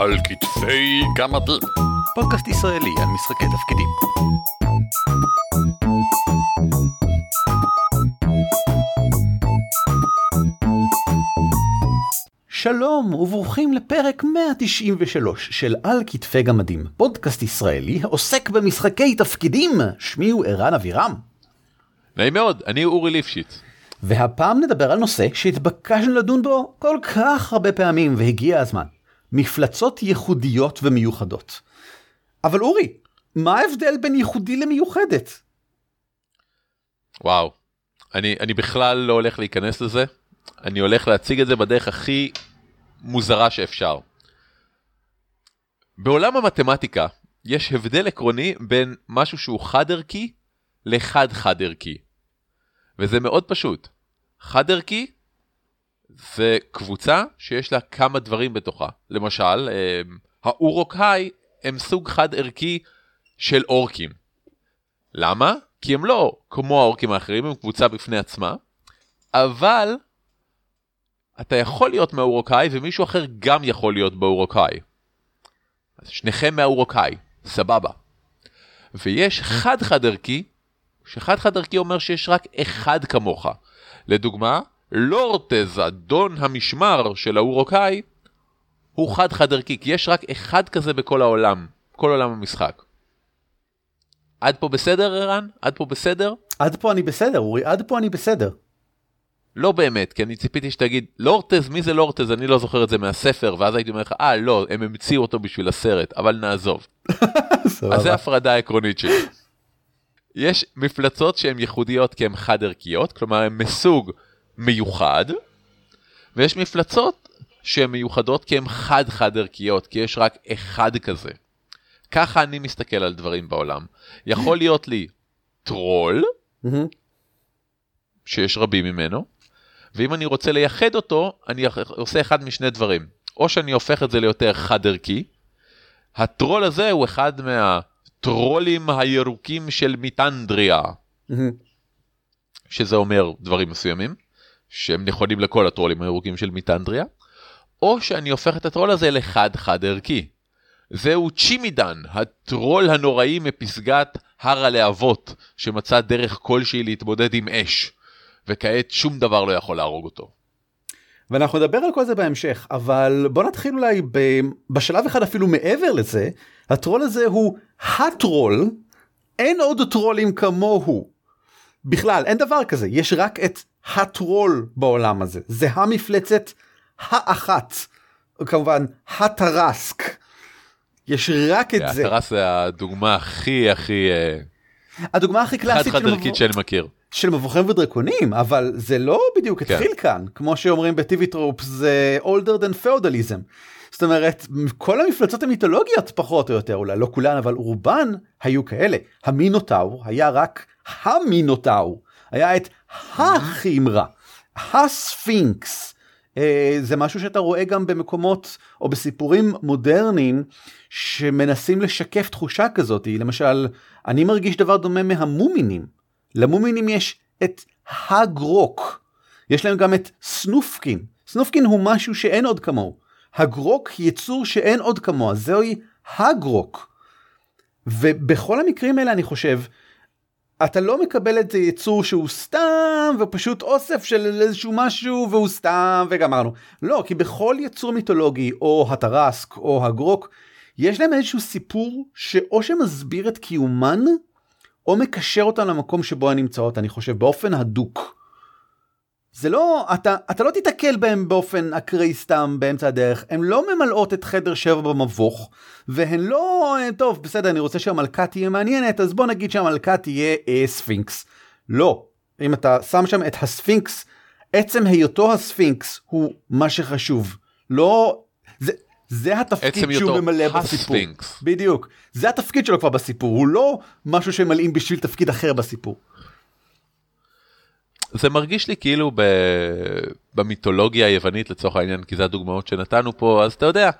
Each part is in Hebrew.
על כתפי גמדים. פודקאסט ישראלי על משחקי תפקידים. שלום וברוכים לפרק 193 של על כתפי גמדים, פודקאסט ישראלי העוסק במשחקי תפקידים. שמי הוא ערן אבירם. נעים מאוד, אני אורי ליפשיץ. והפעם נדבר על נושא שהתבקשנו לדון בו כל כך הרבה פעמים והגיע הזמן. מפלצות ייחודיות ומיוחדות. אבל אורי, מה ההבדל בין ייחודי למיוחדת? וואו, אני, אני בכלל לא הולך להיכנס לזה, אני הולך להציג את זה בדרך הכי מוזרה שאפשר. בעולם המתמטיקה יש הבדל עקרוני בין משהו שהוא חד ערכי לחד חד ערכי. וזה מאוד פשוט. חד ערכי זה קבוצה שיש לה כמה דברים בתוכה. למשל, אה, האורוקאי הם סוג חד ערכי של אורקים. למה? כי הם לא כמו האורקים האחרים, הם קבוצה בפני עצמה, אבל אתה יכול להיות מהאורוקאי ומישהו אחר גם יכול להיות באורוקאי. אז שניכם מהאורוקאי, סבבה. ויש חד חד ערכי, שחד חד ערכי אומר שיש רק אחד כמוך. לדוגמה, לורטז, אדון המשמר של האורוקאי, הוא חד חד ערכי, כי יש רק אחד כזה בכל העולם, כל עולם המשחק. עד פה בסדר ערן? עד פה בסדר? עד פה אני בסדר, אורי, עד פה אני בסדר. לא באמת, כי אני ציפיתי שתגיד, לורטז, מי זה לורטז? אני לא זוכר את זה מהספר, ואז הייתי אומר לך, אה, לא, הם המציאו אותו בשביל הסרט, אבל נעזוב. אז זה הפרדה העקרונית שלי. יש מפלצות שהן ייחודיות כי הן חד ערכיות, כלומר הן מסוג מיוחד, ויש מפלצות שהן מיוחדות כי הן חד חד ערכיות, כי יש רק אחד כזה. ככה אני מסתכל על דברים בעולם. יכול להיות לי טרול, שיש רבים ממנו, ואם אני רוצה לייחד אותו, אני עושה אחד משני דברים. או שאני הופך את זה ליותר חד ערכי, הטרול הזה הוא אחד מהטרולים הירוקים של מיטנדריה, שזה אומר דברים מסוימים, שהם נכונים לכל הטרולים הירוקים של מיטנדריה, או שאני הופך את הטרול הזה לחד חד ערכי. זהו צ'ימידן, הטרול הנוראי מפסגת הר הלהבות, שמצא דרך כלשהי להתמודד עם אש, וכעת שום דבר לא יכול להרוג אותו. ואנחנו נדבר על כל זה בהמשך, אבל בוא נתחיל אולי ב... בשלב אחד אפילו מעבר לזה, הטרול הזה הוא הטרול, אין עוד טרולים כמוהו. בכלל, אין דבר כזה, יש רק את הטרול בעולם הזה, זה המפלצת האחת, כמובן הטרסק. יש רק את זה. הטרס זה הדוגמה הכי הכי... הדוגמה הכי קלאסית חד חד ערכית שאני מכיר. של מבוכים ודרקונים, אבל זה לא בדיוק כן. התחיל כאן, כמו שאומרים ב TV Tropes זה older than feudalism. זאת אומרת, כל המפלצות המיתולוגיות פחות או יותר, אולי לא כולן, אבל רובן היו כאלה. המינוטאור היה רק המינוטאור, היה את החימרה, הספינקס. אה, זה משהו שאתה רואה גם במקומות או בסיפורים מודרניים שמנסים לשקף תחושה כזאת. למשל, אני מרגיש דבר דומה מהמומינים. למומינים יש את הגרוק. יש להם גם את סנופקין. סנופקין הוא משהו שאין עוד כמוהו. הגרוק יצור שאין עוד כמוה, זוהי הגרוק. ובכל המקרים האלה אני חושב, אתה לא מקבל את זה יצור שהוא סתם ופשוט אוסף של איזשהו משהו והוא סתם וגמרנו. לא, כי בכל יצור מיתולוגי או הטרסק או הגרוק, יש להם איזשהו סיפור שאו שמסביר את קיומן, או מקשר אותן למקום שבו הן נמצאות, אני חושב, באופן הדוק. זה לא, אתה, אתה לא תיתקל בהם באופן אקראי סתם באמצע הדרך, הן לא ממלאות את חדר שבע במבוך, והן לא, טוב, בסדר, אני רוצה שהמלכה תהיה מעניינת, אז בוא נגיד שהמלכה תהיה אה, ספינקס. לא, אם אתה שם שם את הספינקס, עצם היותו הספינקס הוא מה שחשוב. לא, זה, זה התפקיד שהוא ממלא בסיפור. הספינקס. בדיוק. זה התפקיד שלו כבר בסיפור, הוא לא משהו שמלאים בשביל תפקיד אחר בסיפור. זה מרגיש לי כאילו ב... במיתולוגיה היוונית לצורך העניין, כי זה הדוגמאות שנתנו פה, אז אתה יודע,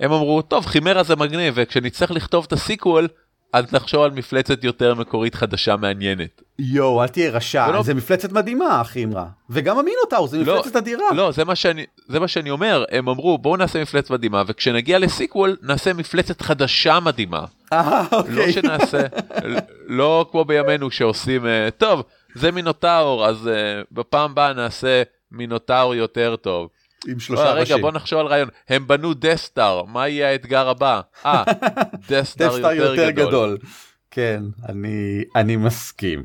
הם אמרו, טוב, חימרה זה מגניב, וכשנצטרך לכתוב את הסיקוול, אז נחשוב על מפלצת יותר מקורית חדשה מעניינת. יואו, אל תהיה רשע, ולא- זה מפלצת מדהימה, אחי אמרה. וגם המינוטאור, זה לא, מפלצת אדירה. לא, זה מה שאני, זה מה שאני אומר, הם אמרו בואו נעשה מפלצת מדהימה, וכשנגיע לסיקוול נעשה מפלצת חדשה מדהימה. אה, לא אוקיי. שנעשה, לא כמו בימינו שעושים, אה, טוב, זה מינוטאור, אז אה, בפעם הבאה נעשה מינוטאור יותר טוב. עם לא, שלושה רגע, ראשים. בוא נחשוב על רעיון, הם בנו דסטאר, מה יהיה האתגר הבא? אה, דסטאר דסטאר יותר יותר גדול. גדול. כן, אני, אני מסכים.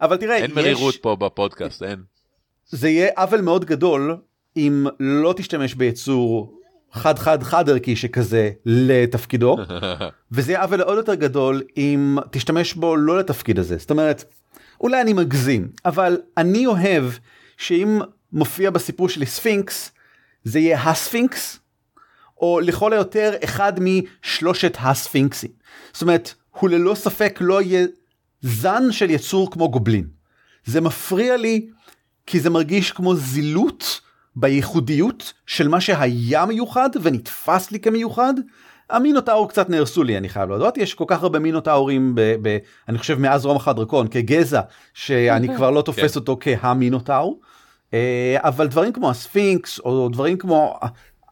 אבל תראה, אין יש, מרירות פה בפודקאסט, אין. זה יהיה עוול מאוד גדול אם לא תשתמש ביצור חד חד חד ערכי שכזה לתפקידו, וזה יהיה עוול עוד יותר גדול אם תשתמש בו לא לתפקיד הזה. זאת אומרת, אולי אני מגזים, אבל אני אוהב שאם מופיע בסיפור שלי ספינקס, זה יהיה הספינקס, או לכל היותר אחד משלושת הספינקסים. זאת אומרת, הוא ללא ספק לא יהיה זן של יצור כמו גובלין. זה מפריע לי כי זה מרגיש כמו זילות בייחודיות של מה שהיה מיוחד ונתפס לי כמיוחד. המינוטאור קצת נהרסו לי אני חייב להודות יש כל כך הרבה מינוטאורים ב, ב, אני חושב מאז רומח הדרקון כגזע שאני כבר לא תופס אותו כהמינוטאור. אה, אבל דברים כמו הספינקס או דברים כמו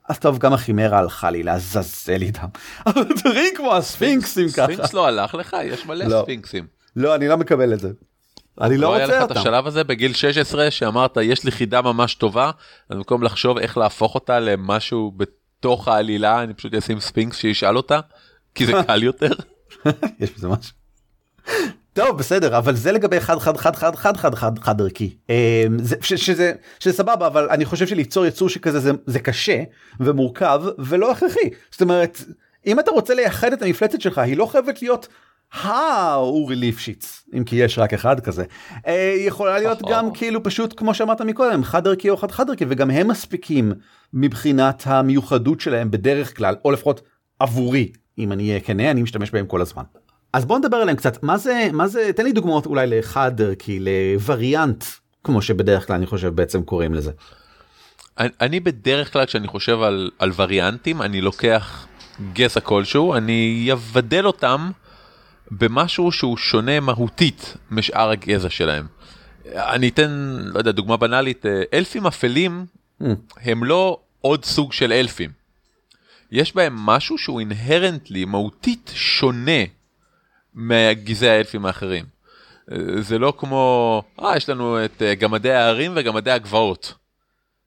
אז טוב גם הכימרה הלכה לי לעזאזל איתם אבל דברים כמו הספינקסים ככה ספינקס לא הלך לך? יש מלא לא. ספינקסים. לא אני לא מקבל את זה. אני לא לא היה רוצה לך את אותם. השלב הזה בגיל 16 שאמרת יש לי חידה ממש טובה אז במקום לחשוב איך להפוך אותה למשהו בתוך העלילה אני פשוט אשים ספינקס שישאל אותה כי זה קל יותר. יש בזה משהו. טוב בסדר אבל זה לגבי חד חד חד חד חד חד חד חד ערכי אה, זה- ש- שזה שזה סבבה אבל אני חושב שליצור יצור שכזה זה, זה קשה ומורכב ולא הכרחי זאת אומרת אם אתה רוצה לייחד את המפלצת שלך היא לא חייבת להיות האורי ליפשיץ אם כי יש רק אחד כזה אה, יכולה להיות. גם כאילו פשוט כמו שאמרת מקודם חד ערכי או חד חד ערכי וגם הם מספיקים מבחינת המיוחדות שלהם בדרך כלל או לפחות עבורי אם אני אהיה כנה אני משתמש בהם כל הזמן. אז בוא נדבר עליהם קצת מה זה מה זה תן לי דוגמאות אולי לחד ערכי לווריאנט כמו שבדרך כלל אני חושב בעצם קוראים לזה. אני, אני בדרך כלל כשאני חושב על, על וריאנטים אני לוקח גזע כלשהו אני אבדל אותם במשהו שהוא שונה מהותית משאר הגזע שלהם. אני אתן לא יודע דוגמה בנאלית אה, אלפים אפלים Mm. הם לא עוד סוג של אלפים. יש בהם משהו שהוא אינהרנטלי מהותית שונה מגזעי האלפים האחרים. זה לא כמו אה יש לנו את אה, גמדי ההרים וגמדי הגבעות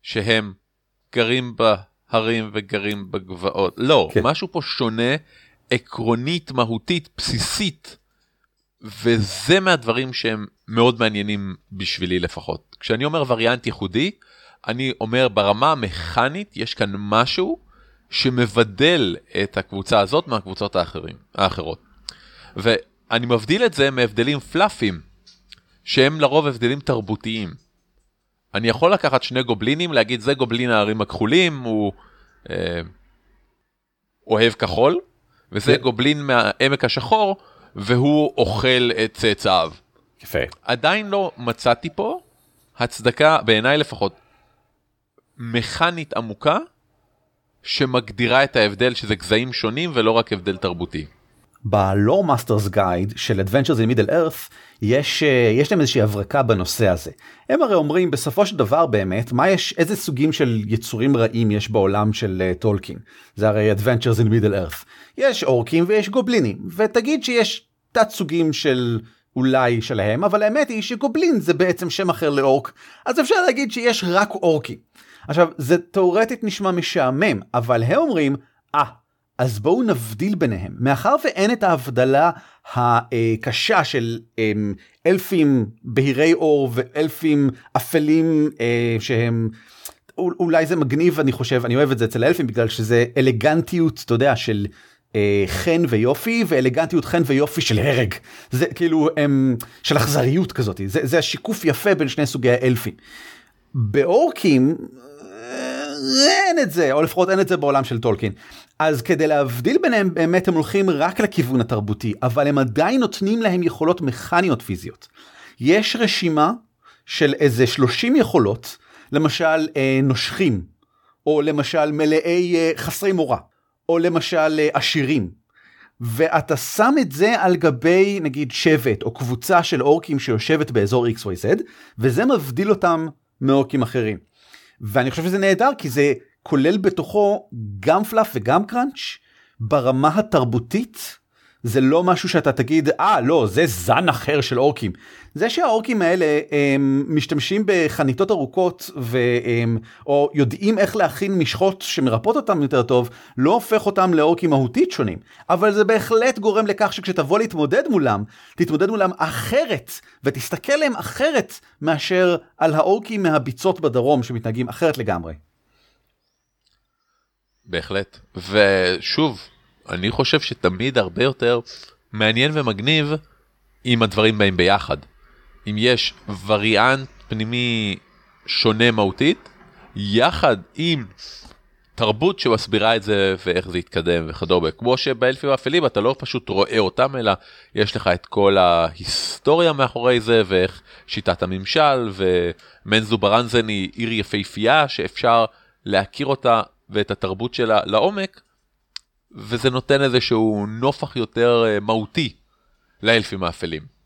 שהם גרים בהרים וגרים בגבעות לא. כן. משהו פה שונה עקרונית מהותית בסיסית וזה מהדברים שהם מאוד מעניינים בשבילי לפחות כשאני אומר וריאנט ייחודי אני אומר ברמה המכנית יש כאן משהו שמבדל את הקבוצה הזאת מהקבוצות האחרים, האחרות. ואני מבדיל את זה מהבדלים פלאפים, שהם לרוב הבדלים תרבותיים. אני יכול לקחת שני גובלינים, להגיד זה גובלין הערים הכחולים, הוא אה, אוהב כחול, וזה כן. גובלין מהעמק השחור, והוא אוכל את צאצאיו. יפה. עדיין לא מצאתי פה הצדקה, בעיניי לפחות, מכנית עמוקה, שמגדירה את ההבדל שזה גזעים שונים ולא רק הבדל תרבותי. ב Loremaster's Guide של Adventures in Middle Earth יש אה, יש להם איזושהי הברקה בנושא הזה. הם הרי אומרים בסופו של דבר באמת מה יש איזה סוגים של יצורים רעים יש בעולם של אה, טולקין זה הרי Adventures in Middle Earth יש אורקים ויש גובלינים ותגיד שיש תת סוגים של אולי שלהם אבל האמת היא שגובלין זה בעצם שם אחר לאורק אז אפשר להגיד שיש רק אורקים. עכשיו זה תאורטית נשמע משעמם אבל הם אומרים אה אז בואו נבדיל ביניהם. מאחר ואין את ההבדלה הקשה של אמ, אלפים בהירי אור ואלפים אפלים אה, שהם אול- אולי זה מגניב אני חושב אני אוהב את זה אצל האלפים בגלל שזה אלגנטיות אתה יודע של אה, חן ויופי ואלגנטיות חן ויופי של הרג. זה כאילו הם של אכזריות כזאת. זה, זה השיקוף יפה בין שני סוגי האלפים. באורקים אין את זה או לפחות אין את זה בעולם של טולקין אז כדי להבדיל ביניהם באמת הם הולכים רק לכיוון התרבותי אבל הם עדיין נותנים להם יכולות מכניות פיזיות. יש רשימה של איזה 30 יכולות למשל אה, נושכים או למשל מלאי אה, חסרי מורא או למשל אה, עשירים ואתה שם את זה על גבי נגיד שבט או קבוצה של אורקים שיושבת באזור XYZ, וזה מבדיל אותם מאורקים אחרים. ואני חושב שזה נהדר כי זה כולל בתוכו גם פלאף וגם קראנץ' ברמה התרבותית. זה לא משהו שאתה תגיד אה לא זה זן אחר של אורקים. זה שהאורקים האלה הם משתמשים בחניתות ארוכות והם או יודעים איך להכין משחות שמרפאות אותם יותר טוב לא הופך אותם לאורקים מהותית שונים אבל זה בהחלט גורם לכך שכשתבוא להתמודד מולם תתמודד מולם אחרת ותסתכל עליהם אחרת מאשר על האורקים מהביצות בדרום שמתנהגים אחרת לגמרי. בהחלט ושוב אני חושב שתמיד הרבה יותר מעניין ומגניב אם הדברים באים ביחד. אם יש וריאנט פנימי שונה מהותית, יחד עם תרבות שמסבירה את זה ואיך זה יתקדם וכדומה. כמו שבאלפים האפלים אתה לא פשוט רואה אותם, אלא יש לך את כל ההיסטוריה מאחורי זה ואיך שיטת הממשל ומנזו ברנזן היא עיר יפהפייה שאפשר להכיר אותה ואת התרבות שלה לעומק וזה נותן איזשהו נופח יותר אה, מהותי לאלפים האפלים.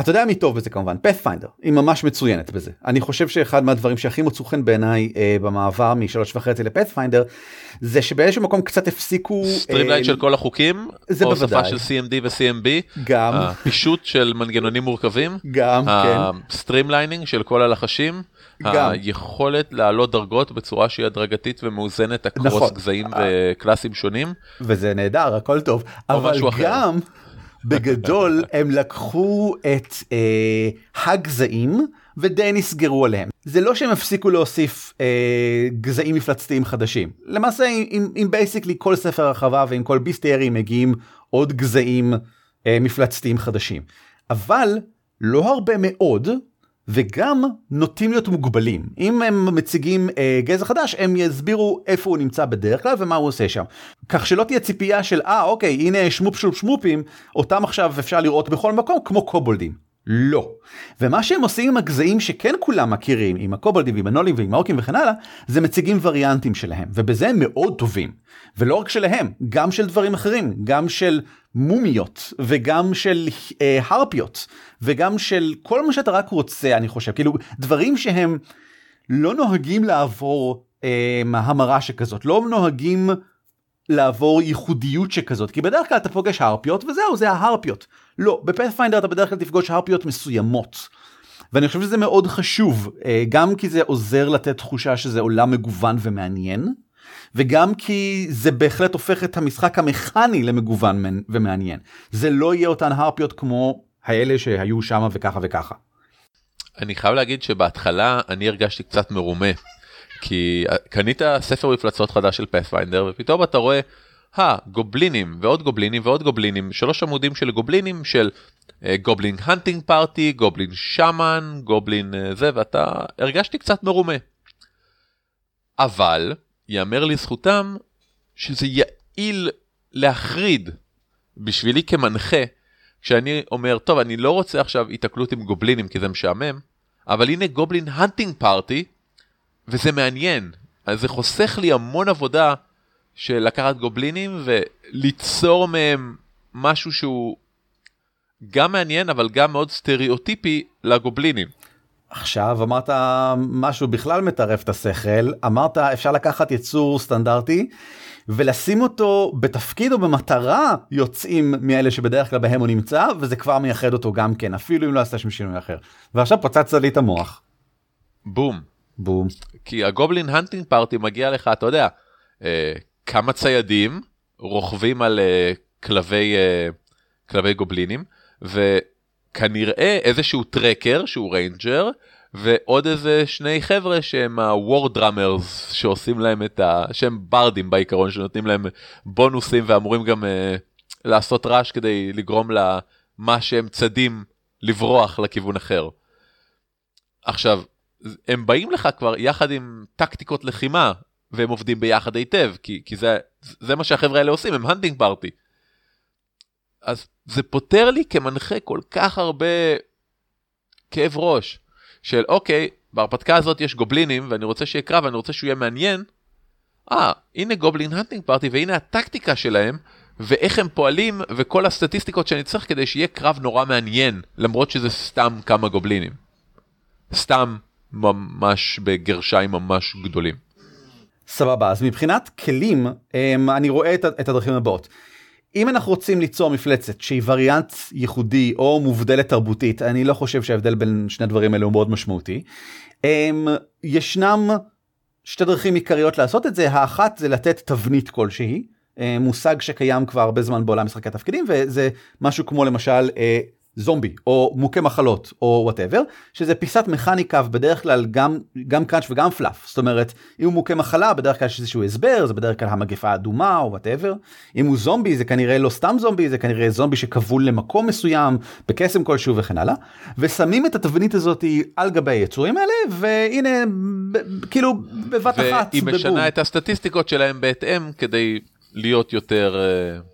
אתה יודע מי טוב בזה כמובן Pathfinder היא ממש מצוינת בזה. אני חושב שאחד מהדברים שהכי מצאו חן בעיניי אה, במעבר משלוש וחצי ל Pathfinder זה שבאיזשהו מקום קצת הפסיקו streamline אה, של כל החוקים זה בוודאי. של CMD ו-CMB גם. פישוט של מנגנונים מורכבים? גם כן. streamlining של כל הלחשים גם. היכולת לעלות דרגות בצורה שהיא הדרגתית ומאוזנת across נכון. גזעים וקלאסים שונים. וזה נהדר הכל טוב אבל גם בגדול הם לקחו את אה, הגזעים ודי נסגרו עליהם. זה לא שהם הפסיקו להוסיף אה, גזעים מפלצתיים חדשים. למעשה עם, עם בייסיקלי כל ספר הרחבה ועם כל ביסטיירי מגיעים עוד גזעים אה, מפלצתיים חדשים. אבל לא הרבה מאוד וגם נוטים להיות מוגבלים אם הם מציגים אה, גזע חדש הם יסבירו איפה הוא נמצא בדרך כלל ומה הוא עושה שם כך שלא תהיה ציפייה של אה אוקיי הנה שמופ שלופ שמופים אותם עכשיו אפשר לראות בכל מקום כמו קובולדים. לא. ומה שהם עושים עם הגזעים שכן כולם מכירים, עם הקובלדים ועם הנולים ועם האוקים וכן הלאה, זה מציגים וריאנטים שלהם, ובזה הם מאוד טובים. ולא רק שלהם, גם של דברים אחרים, גם של מומיות, וגם של אה, הרפיות, וגם של כל מה שאתה רק רוצה, אני חושב, כאילו דברים שהם לא נוהגים לעבור אה, המרה שכזאת, לא נוהגים לעבור ייחודיות שכזאת, כי בדרך כלל אתה פוגש הרפיות וזהו, זה ההרפיות. לא, בפאת'פיינדר אתה בדרך כלל תפגוש הרפיות מסוימות. ואני חושב שזה מאוד חשוב, אה, גם כי זה עוזר לתת תחושה שזה עולם מגוון ומעניין, וגם כי זה בהחלט הופך את המשחק המכני למגוון ומעניין. זה לא יהיה אותן הרפיות כמו האלה שהיו שם וככה וככה. אני חייב להגיד שבהתחלה אני הרגשתי קצת מרומה. כי אה, קנית ספר מפלצות חדש של Pathfinder ופתאום אתה רואה אה, גובלינים ועוד גובלינים ועוד גובלינים, שלוש עמודים של גובלינים של goblin hunting party, גובלין שמן, גובלין זה, ואתה הרגשתי קצת מרומה. אבל, יאמר לזכותם, שזה יעיל להחריד בשבילי כמנחה, כשאני אומר, טוב, אני לא רוצה עכשיו התקלות עם גובלינים כי זה משעמם, אבל הנה goblin hunting party, וזה מעניין. אז זה חוסך לי המון עבודה של לקחת גובלינים וליצור מהם משהו שהוא גם מעניין אבל גם מאוד סטריאוטיפי לגובלינים. עכשיו אמרת משהו בכלל מטרף את השכל אמרת אפשר לקחת יצור סטנדרטי ולשים אותו בתפקיד או במטרה יוצאים מאלה שבדרך כלל בהם הוא נמצא וזה כבר מייחד אותו גם כן אפילו אם לא עשתה שם שינוי אחר ועכשיו פצצת לי את המוח. בום. בום. כי ה goblin hunting party מגיע לך אתה יודע אה, כמה ציידים רוכבים על אה, כלבי, אה, כלבי גובלינים, וכנראה איזשהו tracker שהוא ranger, ועוד איזה שני חבר'ה שהם ה-war drummers שעושים להם את ה... שהם ברדים בעיקרון שנותנים להם בונוסים ואמורים גם uh, לעשות רעש כדי לגרום למה שהם צדים לברוח לכיוון אחר. עכשיו, הם באים לך כבר יחד עם טקטיקות לחימה והם עובדים ביחד היטב, כי, כי זה, זה מה שהחבר'ה האלה עושים, הם הנטינג פארטי. אז זה פותר לי כמנחה כל כך הרבה כאב ראש, של אוקיי, בהרפתקה הזאת יש גובלינים, ואני רוצה שיהיה קרב, ואני רוצה שהוא יהיה מעניין. אה, הנה גובלין הנטינג פארטי, והנה הטקטיקה שלהם, ואיך הם פועלים וכל הסטטיסטיקות שאני צריך כדי שיהיה קרב נורא מעניין למרות שזה סתם כמה גובלינים. סתם ממש בגרשיים ממש גדולים. סבבה אז מבחינת כלים אמ, אני רואה את הדרכים הבאות. אם אנחנו רוצים ליצור מפלצת שהיא וריאנט ייחודי או מובדלת תרבותית אני לא חושב שההבדל בין שני הדברים האלה הוא מאוד משמעותי. אמ, ישנם שתי דרכים עיקריות לעשות את זה האחת זה לתת תבנית כלשהי אה, מושג שקיים כבר הרבה זמן בעולם משחקי התפקידים וזה משהו כמו למשל אה, זומבי או מוכה מחלות או whatever שזה פיסת מכניקה בדרך כלל גם גם crunch וגם fluff זאת אומרת אם הוא מוכה מחלה בדרך כלל יש איזשהו הסבר זה בדרך כלל המגפה האדומה או whatever אם הוא זומבי זה כנראה לא סתם זומבי זה כנראה זומבי שכבול למקום מסוים בקסם כלשהו וכן הלאה. ושמים את התבנית הזאת על גבי היצורים האלה והנה ב- כאילו בבת אחת והיא בבום. משנה את הסטטיסטיקות שלהם בהתאם כדי להיות יותר אה,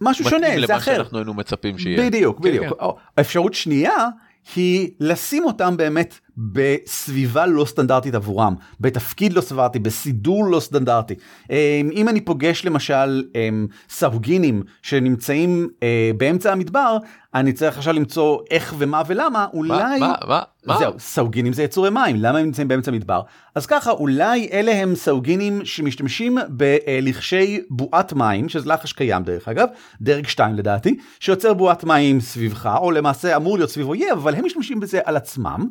משהו שונה מתאים זה למה אחר. שאנחנו היינו מצפים שיהיה. בדיוק כן, בדיוק. כן. אפשרות שנייה היא לשים אותם באמת בסביבה לא סטנדרטית עבורם בתפקיד לא סטנדרטי בסידור לא סטנדרטי אמ, אם אני פוגש למשל אמ, סהוגינים שנמצאים אה, באמצע המדבר אני צריך עכשיו למצוא איך ומה ולמה אולי מה? מה? מה? זהו סהוגינים זה יצורי מים למה הם נמצאים באמצע המדבר אז ככה אולי אלה הם סהוגינים שמשתמשים בלכשי בועת מים שזה לחש קיים דרך אגב דרג 2 לדעתי שיוצר בועת מים סביבך או למעשה אמור להיות סביב אויב אבל הם משתמשים בזה על עצמם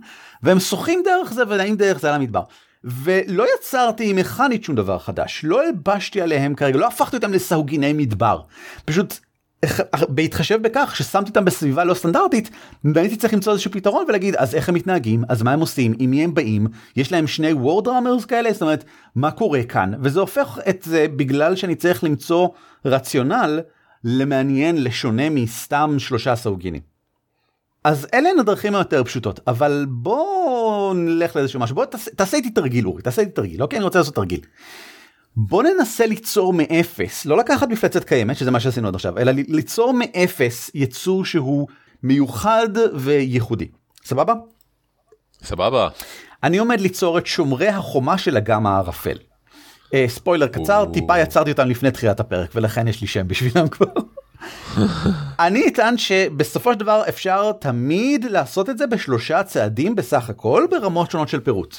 והם שוחים דרך זה ונעים דרך זה על המדבר. ולא יצרתי מכנית שום דבר חדש לא הלבשתי עליהם כרגע לא הפכתי אותם לסהוגיני מדבר. פשוט בהתחשב בכך ששמתי אותם בסביבה לא סטנדרטית והייתי צריך למצוא איזשהו פתרון ולהגיד אז איך הם מתנהגים? אז מה הם עושים? עם מי הם באים? יש להם שני war drummers כאלה זאת אומרת מה קורה כאן? וזה הופך את זה בגלל שאני צריך למצוא רציונל למעניין לשונה מסתם שלושה סאוגינים. אז אלה הן הדרכים היותר פשוטות אבל בוא נלך לאיזשהו משהו בוא תעשה, תעשה איתי תרגיל אורי תעשה איתי תרגיל אוקיי אני רוצה לעשות תרגיל. בוא ננסה ליצור מאפס לא לקחת מפלצת קיימת שזה מה שעשינו עד עכשיו אלא ליצור מאפס יצור שהוא מיוחד וייחודי סבבה סבבה. אני עומד ליצור את שומרי החומה של אגם הערפל. אה, ספוילר קצר או. טיפה יצרתי אותם לפני תחילת הפרק ולכן יש לי שם בשבילם כבר. אני אטען שבסופו של דבר אפשר תמיד לעשות את זה בשלושה צעדים בסך הכל ברמות שונות של פירוט.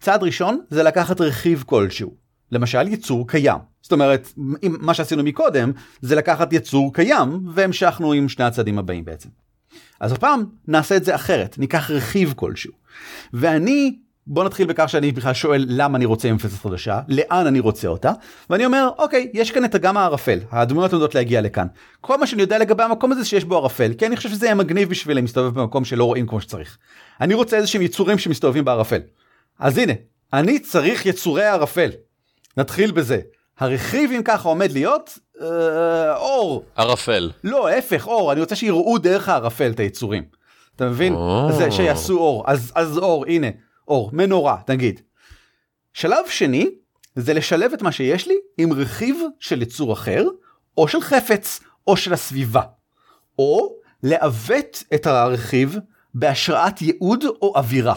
צעד ראשון זה לקחת רכיב כלשהו, למשל יצור קיים. זאת אומרת, אם מה שעשינו מקודם זה לקחת יצור קיים והמשכנו עם שני הצעדים הבאים בעצם. אז הפעם נעשה את זה אחרת, ניקח רכיב כלשהו. ואני, בוא נתחיל בכך שאני בכלל שואל למה אני רוצה מפלצת חדשה, לאן אני רוצה אותה, ואני אומר, אוקיי, יש כאן את אגם הערפל, הדמויות עומדות להגיע לכאן. כל מה שאני יודע לגבי המקום הזה שיש בו ערפל, כי אני חושב שזה יהיה מגניב בשבילי להסתובב במקום שלא רואים כמו שצריך. אני רוצה איזה שהם יצורים שמסתובבים בערפל. אז הנה, אני צריך יצורי ערפל. נתחיל בזה. הרכיב אם ככה עומד להיות אה, אור, ערפל. לא, ההפך, אור, אני רוצה שיראו דרך הערפל את היצורים. אתה מבין? או. זה שיעשו אור, אז, אז אור, הנה, אור, מנורה, נגיד. שלב שני, זה לשלב את מה שיש לי עם רכיב של יצור אחר, או של חפץ, או של הסביבה. או לעוות את הרכיב בהשראת ייעוד או אווירה.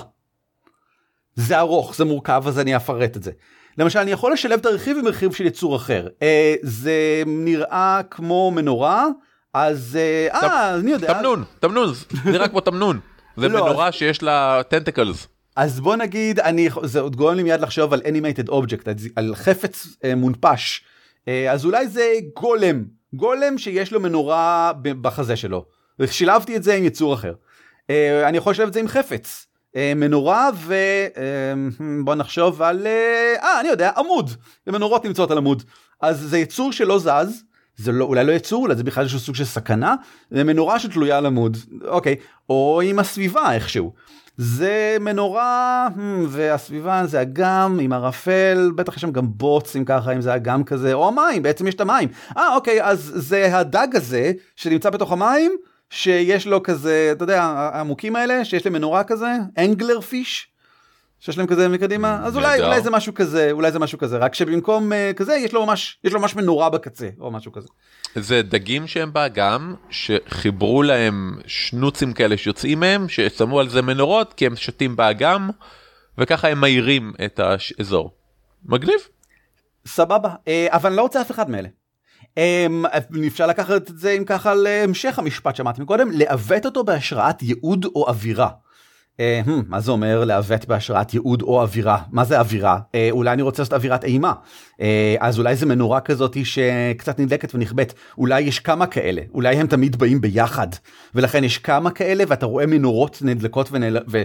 זה ארוך, זה מורכב, אז אני אפרט את זה. למשל, אני יכול לשלב את הרכיב עם רכיב של יצור אחר. אה, זה נראה כמו מנורה, אז אה, אה, אני יודע. תמנון, תמנון, זה נראה כמו תמנון. זה לא, מנורה שיש לה טנטקלס. אז בוא נגיד, אני, זה עוד גורם לי מיד לחשוב על Animated Object, על- חפץ אה, מונפש. אה, אז אולי זה גולם, גולם שיש לו מנורה בחזה שלו. שילבתי את זה עם יצור אחר. אה, אני יכול לשלב את זה עם חפץ. אה, מנורה ו... אה, בוא נחשוב על... אה, אה, אני יודע, עמוד. מנורות נמצאות על עמוד. אז זה יצור שלא זז. זה לא, אולי לא יצור, אולי זה בכלל איזשהו סוג של סכנה, זה מנורה שתלויה על עמוד, אוקיי, או עם הסביבה איכשהו. זה מנורה, hmm, והסביבה זה אגם עם ערפל, בטח יש שם גם בוץ אם ככה, אם זה אגם כזה, או המים, בעצם יש את המים. אה, אוקיי, אז זה הדג הזה שנמצא בתוך המים, שיש לו כזה, אתה יודע, העמוקים האלה, שיש להם מנורה כזה, אנגלר פיש. שיש להם כזה מקדימה אז אולי. אולי זה משהו כזה אולי זה משהו כזה רק שבמקום uh, כזה יש לו ממש יש לו ממש מנורה בקצה או משהו כזה. זה דגים שהם באגם שחיברו להם שנוצים כאלה שיוצאים מהם ששמו על זה מנורות כי הם שתים באגם וככה הם מאירים את האזור. מגניב. סבבה אה, אבל אני לא רוצה אף אחד מאלה. אמ, אפשר לקחת את זה אם ככה להמשך המשפט שאמרתי קודם, לעוות אותו בהשראת ייעוד או אווירה. אה, מה זה אומר לעוות בהשראת ייעוד או אווירה? מה זה אווירה? אה, אולי אני רוצה לעשות אווירת אימה. אה, אז אולי זה מנורה כזאת שקצת נדלקת ונכבאת. אולי יש כמה כאלה, אולי הם תמיד באים ביחד. ולכן יש כמה כאלה ואתה רואה מנורות נדלקות ונעל... ו...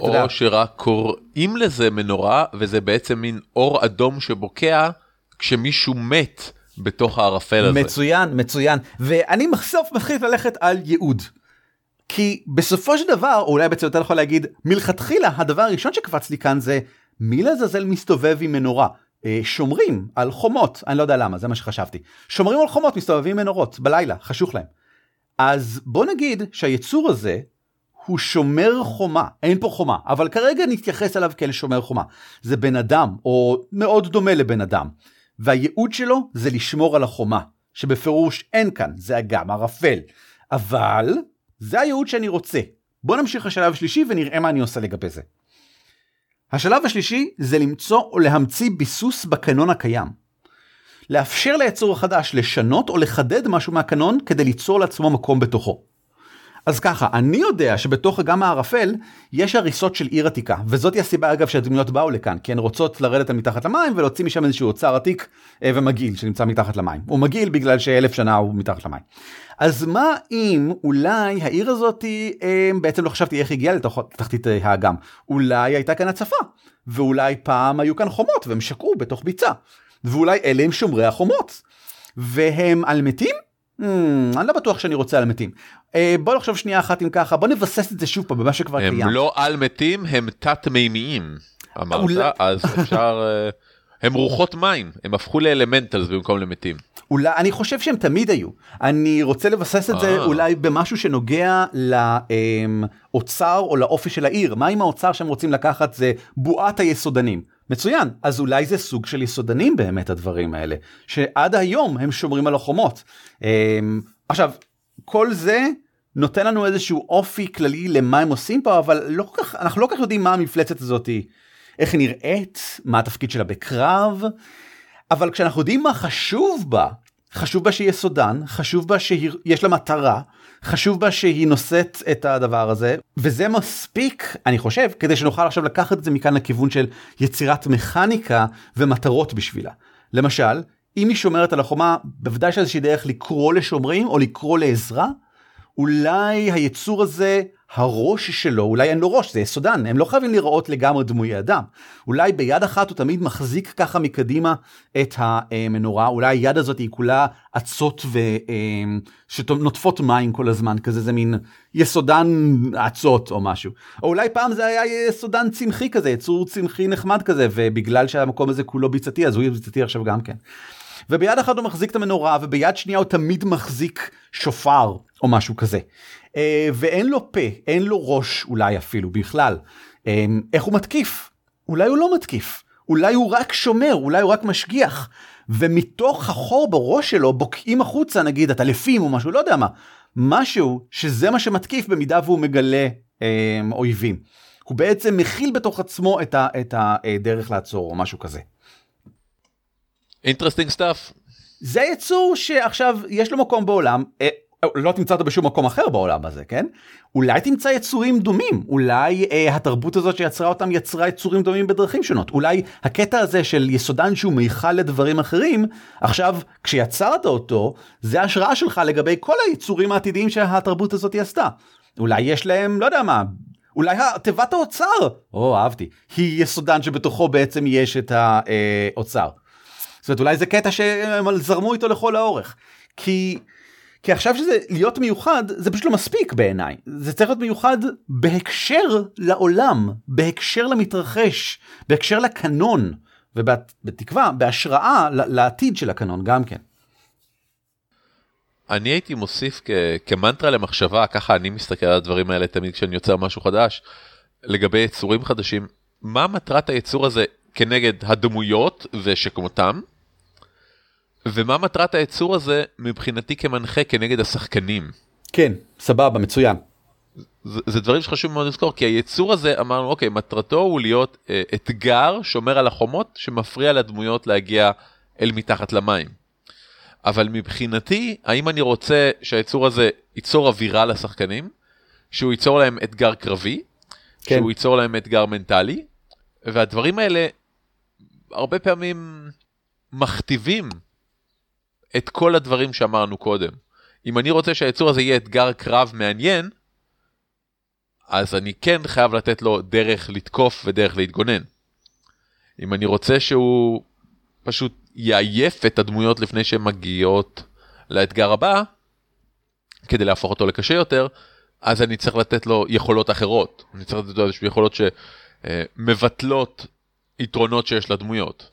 או יודע... שרק קוראים לזה מנורה וזה בעצם מין אור אדום שבוקע כשמישהו מת. בתוך הערפל הזה. מצוין, מצוין. ואני בסוף מתחיל ללכת על ייעוד. כי בסופו של דבר, או אולי בעצם יותר יכול להגיד, מלכתחילה הדבר הראשון שקפץ לי כאן זה מי לעזאזל מסתובב עם מנורה. אה, שומרים על חומות, אני לא יודע למה, זה מה שחשבתי. שומרים על חומות, מסתובבים מנורות, בלילה, חשוך להם. אז בוא נגיד שהיצור הזה הוא שומר חומה, אין פה חומה, אבל כרגע נתייחס אליו כאל שומר חומה. זה בן אדם, או מאוד דומה לבן אדם. והייעוד שלו זה לשמור על החומה, שבפירוש אין כאן, זה אגם ערפל. אבל זה הייעוד שאני רוצה. בוא נמשיך לשלב השלישי ונראה מה אני עושה לגבי זה. השלב השלישי זה למצוא או להמציא ביסוס בקנון הקיים. לאפשר ליצור החדש לשנות או לחדד משהו מהקנון כדי ליצור לעצמו מקום בתוכו. אז ככה, אני יודע שבתוך אגם הערפל יש הריסות של עיר עתיקה, וזאת הסיבה אגב שהדמויות באו לכאן, כי הן רוצות לרדת מתחת למים ולהוציא משם איזשהו אוצר עתיק אה, ומגעיל שנמצא מתחת למים. הוא מגעיל בגלל שאלף שנה הוא מתחת למים. אז מה אם אולי העיר הזאת אה, בעצם לא חשבתי איך הגיעה לתוך תחתית אה, האגם, אולי הייתה כאן הצפה, ואולי פעם היו כאן חומות והם שקעו בתוך ביצה, ואולי אלה הם שומרי החומות, והם על מתים? Hmm, אני לא בטוח שאני רוצה על מתים. אה, בוא נחשוב שנייה אחת אם ככה, בוא נבסס את זה שוב פעם במה שכבר קיים. הם לא על מתים, הם תת-מימיים, אמרת, אולי... אז אפשר... אה, הם רוחות מים, הם הפכו לאלמנטלס במקום למתים. אולי, אני חושב שהם תמיד היו. אני רוצה לבסס את זה אה. אולי במשהו שנוגע לאוצר או לאופי של העיר. מה אם האוצר שהם רוצים לקחת זה בועת היסודנים. מצוין, אז אולי זה סוג של יסודנים באמת הדברים האלה, שעד היום הם שומרים על החומות. עכשיו, כל זה נותן לנו איזשהו אופי כללי למה הם עושים פה, אבל לא כך, אנחנו לא כל כך יודעים מה המפלצת הזאת, איך היא נראית, מה התפקיד שלה בקרב, אבל כשאנחנו יודעים מה חשוב בה, חשוב בה שהיא יסודן, חשוב בה שיש לה מטרה, חשוב בה שהיא נושאת את הדבר הזה, וזה מספיק, אני חושב, כדי שנוכל עכשיו לקחת את זה מכאן לכיוון של יצירת מכניקה ומטרות בשבילה. למשל, אם היא שומרת על החומה, בוודאי שיש איזושהי דרך לקרוא לשומרים או לקרוא לעזרה. אולי היצור הזה, הראש שלו, אולי אין לו ראש, זה יסודן, הם לא חייבים לראות לגמרי דמויי אדם. אולי ביד אחת הוא תמיד מחזיק ככה מקדימה את המנורה, אולי היד הזאת היא כולה אצות ו... שנוטפות מים כל הזמן, כזה זה מין יסודן אצות או משהו. או אולי פעם זה היה יסודן צמחי כזה, יצור צמחי נחמד כזה, ובגלל שהמקום הזה כולו ביצתי, אז הוא יהיה ביצתי עכשיו גם כן. וביד אחת הוא מחזיק את המנורה וביד שנייה הוא תמיד מחזיק שופר או משהו כזה. אה, ואין לו פה, אין לו ראש אולי אפילו בכלל. אה, איך הוא מתקיף? אולי הוא לא מתקיף. אולי הוא רק שומר, אולי הוא רק משגיח. ומתוך החור בראש שלו בוקעים החוצה נגיד הטלפים או משהו, לא יודע מה. משהו שזה מה שמתקיף במידה והוא מגלה אה, אויבים. הוא בעצם מכיל בתוך עצמו את, את הדרך לעצור או משהו כזה. Interesting stuff. זה יצור שעכשיו יש לו מקום בעולם, אה, לא תמצא אותו בשום מקום אחר בעולם הזה, כן? אולי תמצא יצורים דומים, אולי אה, התרבות הזאת שיצרה אותם יצרה יצורים דומים בדרכים שונות, אולי הקטע הזה של יסודן שהוא מיכל לדברים אחרים, עכשיו כשיצרת אותו, זה השראה שלך לגבי כל היצורים העתידיים שהתרבות הזאת עשתה. אולי יש להם, לא יודע מה, אולי תיבת האוצר, או אהבתי, היא יסודן שבתוכו בעצם יש את האוצר. זאת אומרת, אולי זה קטע שהם זרמו איתו לכל האורך. כי, כי עכשיו שזה להיות מיוחד, זה פשוט לא מספיק בעיניי. זה צריך להיות מיוחד בהקשר לעולם, בהקשר למתרחש, בהקשר לקנון, ובתקווה, בהשראה לעתיד של הקנון גם כן. אני הייתי מוסיף כ- כמנטרה למחשבה, ככה אני מסתכל על הדברים האלה תמיד כשאני יוצר משהו חדש, לגבי יצורים חדשים, מה מטרת היצור הזה כנגד הדמויות ושכמותם? ומה מטרת היצור הזה מבחינתי כמנחה כנגד השחקנים? כן, סבבה, מצוין. זה, זה דברים שחשוב מאוד לזכור, כי היצור הזה, אמרנו, אוקיי, מטרתו הוא להיות אה, אתגר שומר על החומות שמפריע לדמויות להגיע אל מתחת למים. אבל מבחינתי, האם אני רוצה שהיצור הזה ייצור אווירה לשחקנים, שהוא ייצור להם אתגר קרבי, כן. שהוא ייצור להם אתגר מנטלי, והדברים האלה הרבה פעמים מכתיבים את כל הדברים שאמרנו קודם. אם אני רוצה שהיצור הזה יהיה אתגר קרב מעניין, אז אני כן חייב לתת לו דרך לתקוף ודרך להתגונן. אם אני רוצה שהוא פשוט יעייף את הדמויות לפני שהן מגיעות לאתגר הבא, כדי להפוך אותו לקשה יותר, אז אני צריך לתת לו יכולות אחרות. אני צריך לתת לו איזשהו יכולות שמבטלות יתרונות שיש לדמויות.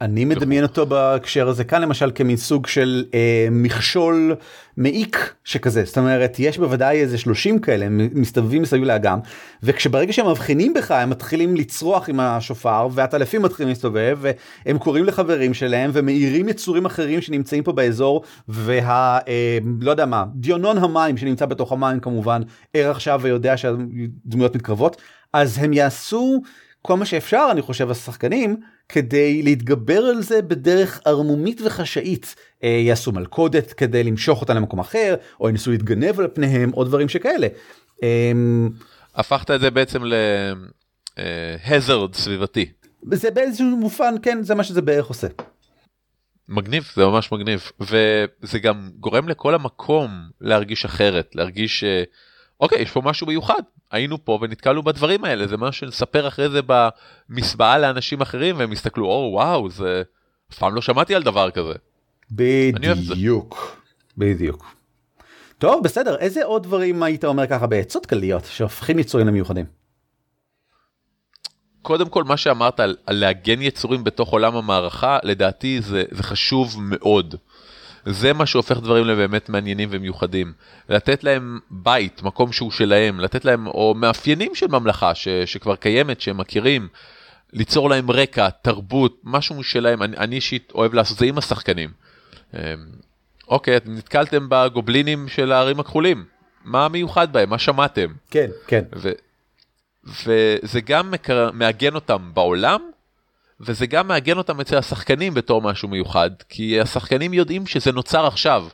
אני מדמיין אותו בהקשר הזה כאן למשל כמין סוג של אה, מכשול מעיק שכזה זאת אומרת יש בוודאי איזה 30 כאלה הם מסתובבים מסביב לאגם וכשברגע שהם מבחינים בך הם מתחילים לצרוח עם השופר והטלפים מתחילים להסתובב והם קוראים לחברים שלהם ומאירים יצורים אחרים שנמצאים פה באזור וה אה, לא יודע מה דיונון המים שנמצא בתוך המים כמובן ער עכשיו ויודע שהדמויות מתקרבות אז הם יעשו. כל מה שאפשר אני חושב השחקנים כדי להתגבר על זה בדרך ערמומית וחשאית אה, יעשו מלכודת כדי למשוך אותה למקום אחר או ינסו להתגנב על פניהם או דברים שכאלה. אה, הפכת את זה בעצם להזרד סביבתי. זה באיזשהו מופן כן זה מה שזה בערך עושה. מגניב זה ממש מגניב וזה גם גורם לכל המקום להרגיש אחרת להרגיש אה, אוקיי יש פה משהו מיוחד היינו פה ונתקלנו בדברים האלה זה מה שנספר אחרי זה במסבעה לאנשים אחרים והם יסתכלו או וואו זה אף פעם לא שמעתי על דבר כזה. בדיוק בדיוק. טוב בסדר איזה עוד דברים היית אומר ככה בעצות כלליות שהופכים יצורים למיוחדים. קודם כל מה שאמרת על, על לעגן יצורים בתוך עולם המערכה לדעתי זה, זה חשוב מאוד. זה מה שהופך דברים לבאמת מעניינים ומיוחדים. לתת להם בית, מקום שהוא שלהם, לתת להם, או מאפיינים של ממלכה ש, שכבר קיימת, שהם מכירים, ליצור להם רקע, תרבות, משהו משלהם. אני, אני אישית אוהב לעשות זה עם השחקנים. אמ, אוקיי, אתם נתקלתם בגובלינים של הערים הכחולים. מה מיוחד בהם? מה שמעתם? כן, כן. ו, וזה גם מעגן אותם בעולם, וזה גם מעגן אותם אצל השחקנים בתור משהו מיוחד, כי השחקנים יודעים שזה נוצר עכשיו.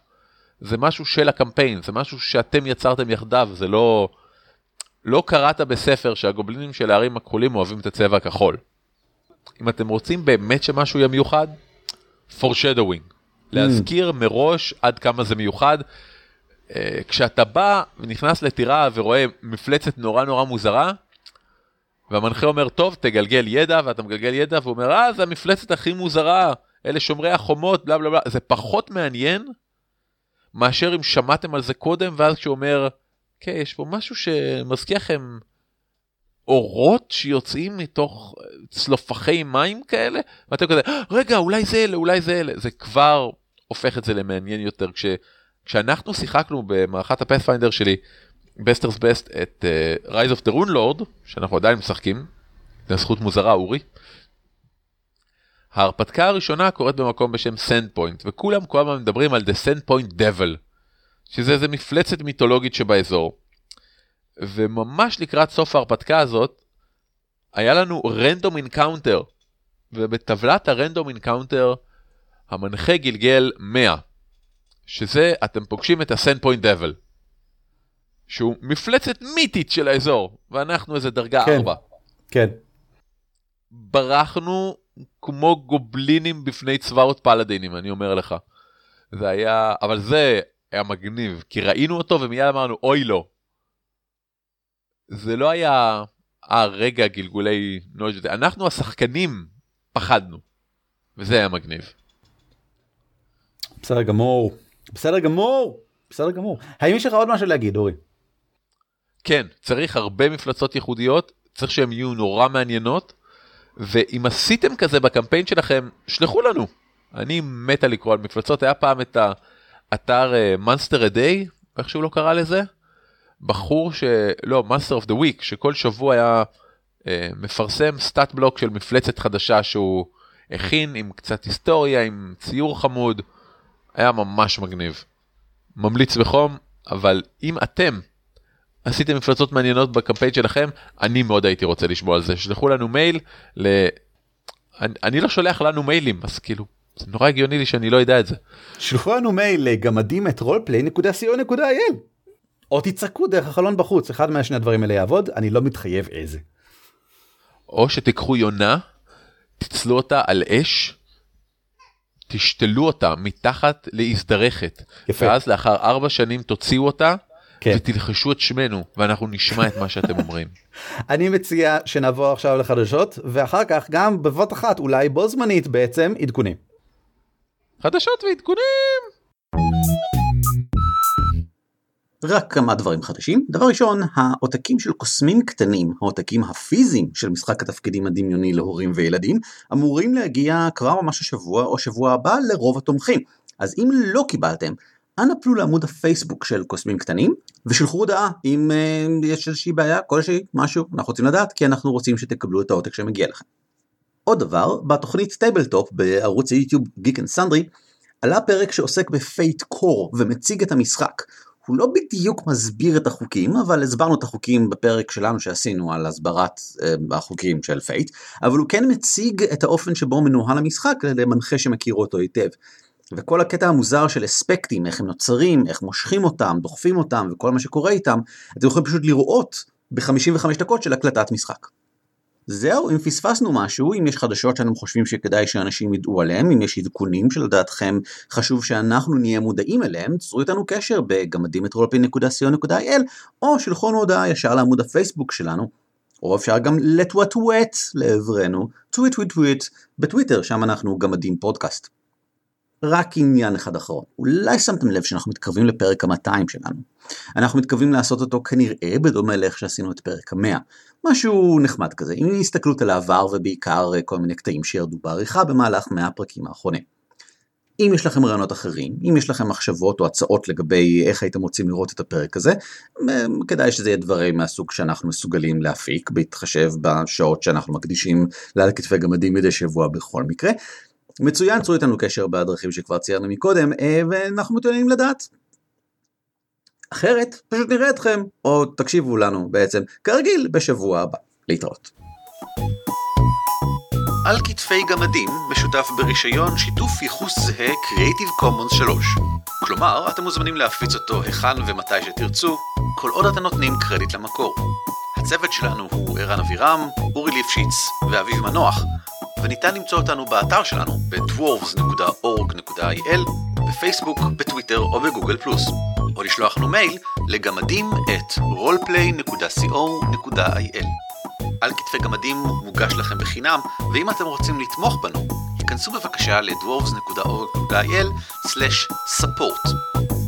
זה משהו של הקמפיין, זה משהו שאתם יצרתם יחדיו, זה לא... לא קראת בספר שהגובלינים של הערים הכחולים אוהבים את הצבע הכחול. אם אתם רוצים באמת שמשהו יהיה מיוחד, foreshadowing. Mm. להזכיר מראש עד כמה זה מיוחד. Uh, כשאתה בא ונכנס לטירה ורואה מפלצת נורא נורא מוזרה, והמנחה אומר, טוב, תגלגל ידע, ואתה מגלגל ידע, והוא אומר, אה, זה המפלצת הכי מוזרה, אלה שומרי החומות, בלה בלה בלה, זה פחות מעניין מאשר אם שמעתם על זה קודם, ואז כשהוא אומר, כן, יש פה משהו שמזכיר לכם אורות שיוצאים מתוך צלופחי מים כאלה, ואתם כזה, רגע, אולי זה אלה, אולי זה אלה, זה כבר הופך את זה למעניין יותר. כש, כשאנחנו שיחקנו במערכת הפאת'פיינדר שלי, בסטרס בסט את Rise of the Rune Lord שאנחנו עדיין משחקים, זו זכות מוזרה אורי. ההרפתקה הראשונה קורית במקום בשם Sandpoint וכולם כל הזמן מדברים על the Sandpoint Devil שזה איזה מפלצת מיתולוגית שבאזור. וממש לקראת סוף ההרפתקה הזאת היה לנו random encounter ובטבלת ה random encounter המנחה גלגל 100 שזה אתם פוגשים את הסנד פוינט דבל. שהוא מפלצת מיתית של האזור, ואנחנו איזה דרגה כן, 4. כן. ברחנו כמו גובלינים בפני צבאות פלאדינים, אני אומר לך. זה היה, אבל זה היה מגניב, כי ראינו אותו ומיד אמרנו, אוי לא. זה לא היה, אה רגע גלגולי נויג' אנחנו השחקנים פחדנו, וזה היה מגניב. בסדר גמור, בסדר גמור, בסדר גמור. האם יש לך עוד משהו להגיד אורי? כן, צריך הרבה מפלצות ייחודיות, צריך שהן יהיו נורא מעניינות, ואם עשיתם כזה בקמפיין שלכם, שלחו לנו. אני מתה לקרוא על מפלצות, היה פעם את האתר מאנסטר uh, דיי, איך שהוא לא קרא לזה? בחור ש... לא, Monster of the Week, שכל שבוע היה uh, מפרסם סטאט בלוק של מפלצת חדשה שהוא הכין עם קצת היסטוריה, עם ציור חמוד, היה ממש מגניב. ממליץ בחום, אבל אם אתם עשיתם מפלצות מעניינות בקמפיין שלכם, אני מאוד הייתי רוצה לשמוע על זה. שלחו לנו מייל, ל... אני, אני לא שולח לנו מיילים, אז כאילו, זה נורא הגיוני לי שאני לא יודע את זה. שלחו לנו מייל לגמדים את roleplay.co.il או תצעקו דרך החלון בחוץ, אחד מהשני הדברים האלה יעבוד, אני לא מתחייב איזה. או שתיקחו יונה, תצלו אותה על אש, תשתלו אותה מתחת להזדרכת, יפה. ואז לאחר ארבע שנים תוציאו אותה, כן. ותלחשו את שמנו, ואנחנו נשמע את מה שאתם אומרים. אני מציע שנעבור עכשיו לחדשות, ואחר כך גם בבת אחת, אולי בו זמנית בעצם, עדכונים. חדשות ועדכונים! רק כמה דברים חדשים. דבר ראשון, העותקים של קוסמים קטנים, העותקים הפיזיים של משחק התפקידים הדמיוני להורים וילדים, אמורים להגיע כבר ממש השבוע או שבוע הבא לרוב התומכים. אז אם לא קיבלתם, אנא פלו לעמוד הפייסבוק של קוסמים קטנים, ושלחו הודעה אם uh, יש איזושהי בעיה, כלשהי, משהו, אנחנו רוצים לדעת, כי אנחנו רוצים שתקבלו את העותק שמגיע לכם. עוד דבר, בתוכנית TableTop בערוץ היוטיוב Geek and Sundry, עלה פרק שעוסק ב Fate Core ומציג את המשחק. הוא לא בדיוק מסביר את החוקים, אבל הסברנו את החוקים בפרק שלנו שעשינו על הסברת אה, החוקים של Fate, אבל הוא כן מציג את האופן שבו מנוהל המשחק למנחה שמכיר אותו היטב. וכל הקטע המוזר של אספקטים, איך הם נוצרים, איך מושכים אותם, דוחפים אותם וכל מה שקורה איתם, אתם יכולים פשוט לראות ב-55 דקות של הקלטת משחק. זהו, אם פספסנו משהו, אם יש חדשות שאתם חושבים שכדאי שאנשים ידעו עליהם, אם יש עדכונים שלדעתכם חשוב שאנחנו נהיה מודעים אליהם, צרו איתנו קשר בגמדימטרולפין.co.il או שלחו לנו הודעה ישר לעמוד הפייסבוק שלנו, או אפשר גם לטווטווט לעברנו, טוויט טוויט טוויט, בטוויטר, שם אנחנו גמדים פודקאסט. רק עניין אחד אחרון, אולי שמתם לב שאנחנו מתקרבים לפרק ה-200 שלנו. אנחנו מתכוונים לעשות אותו כנראה בדומה לאיך שעשינו את פרק ה-100. משהו נחמד כזה, עם הסתכלות על העבר ובעיקר כל מיני קטעים שירדו בעריכה במהלך 100 הפרקים האחרונים. אם יש לכם רעיונות אחרים, אם יש לכם מחשבות או הצעות לגבי איך הייתם רוצים לראות את הפרק הזה, כדאי שזה יהיה דברים מהסוג שאנחנו מסוגלים להפיק, בהתחשב בשעות שאנחנו מקדישים לעל כתפי גמדים מדי שבוע בכל מקרה. מצוין, צרו איתנו קשר בדרכים שכבר ציירנו מקודם, ואנחנו מתעניינים לדעת. אחרת, פשוט נראה אתכם, או תקשיבו לנו בעצם, כרגיל, בשבוע הבא. להתראות. על כתפי גמדים משותף ברישיון שיתוף ייחוס זהה Creative Commons 3. כלומר, אתם מוזמנים להפיץ אותו היכן ומתי שתרצו, כל עוד אתם נותנים קרדיט למקור. הצוות שלנו הוא ערן אבירם, אורי ליפשיץ ואביב מנוח, וניתן למצוא אותנו באתר שלנו ב-dwarves.org.il, בפייסבוק, בטוויטר או בגוגל פלוס, או לשלוח לנו מייל לגמדים את roleplay.co.il. על כתפי גמדים מוגש לכם בחינם, ואם אתם רוצים לתמוך בנו, היכנסו בבקשה ל-dwarves.org.il/support.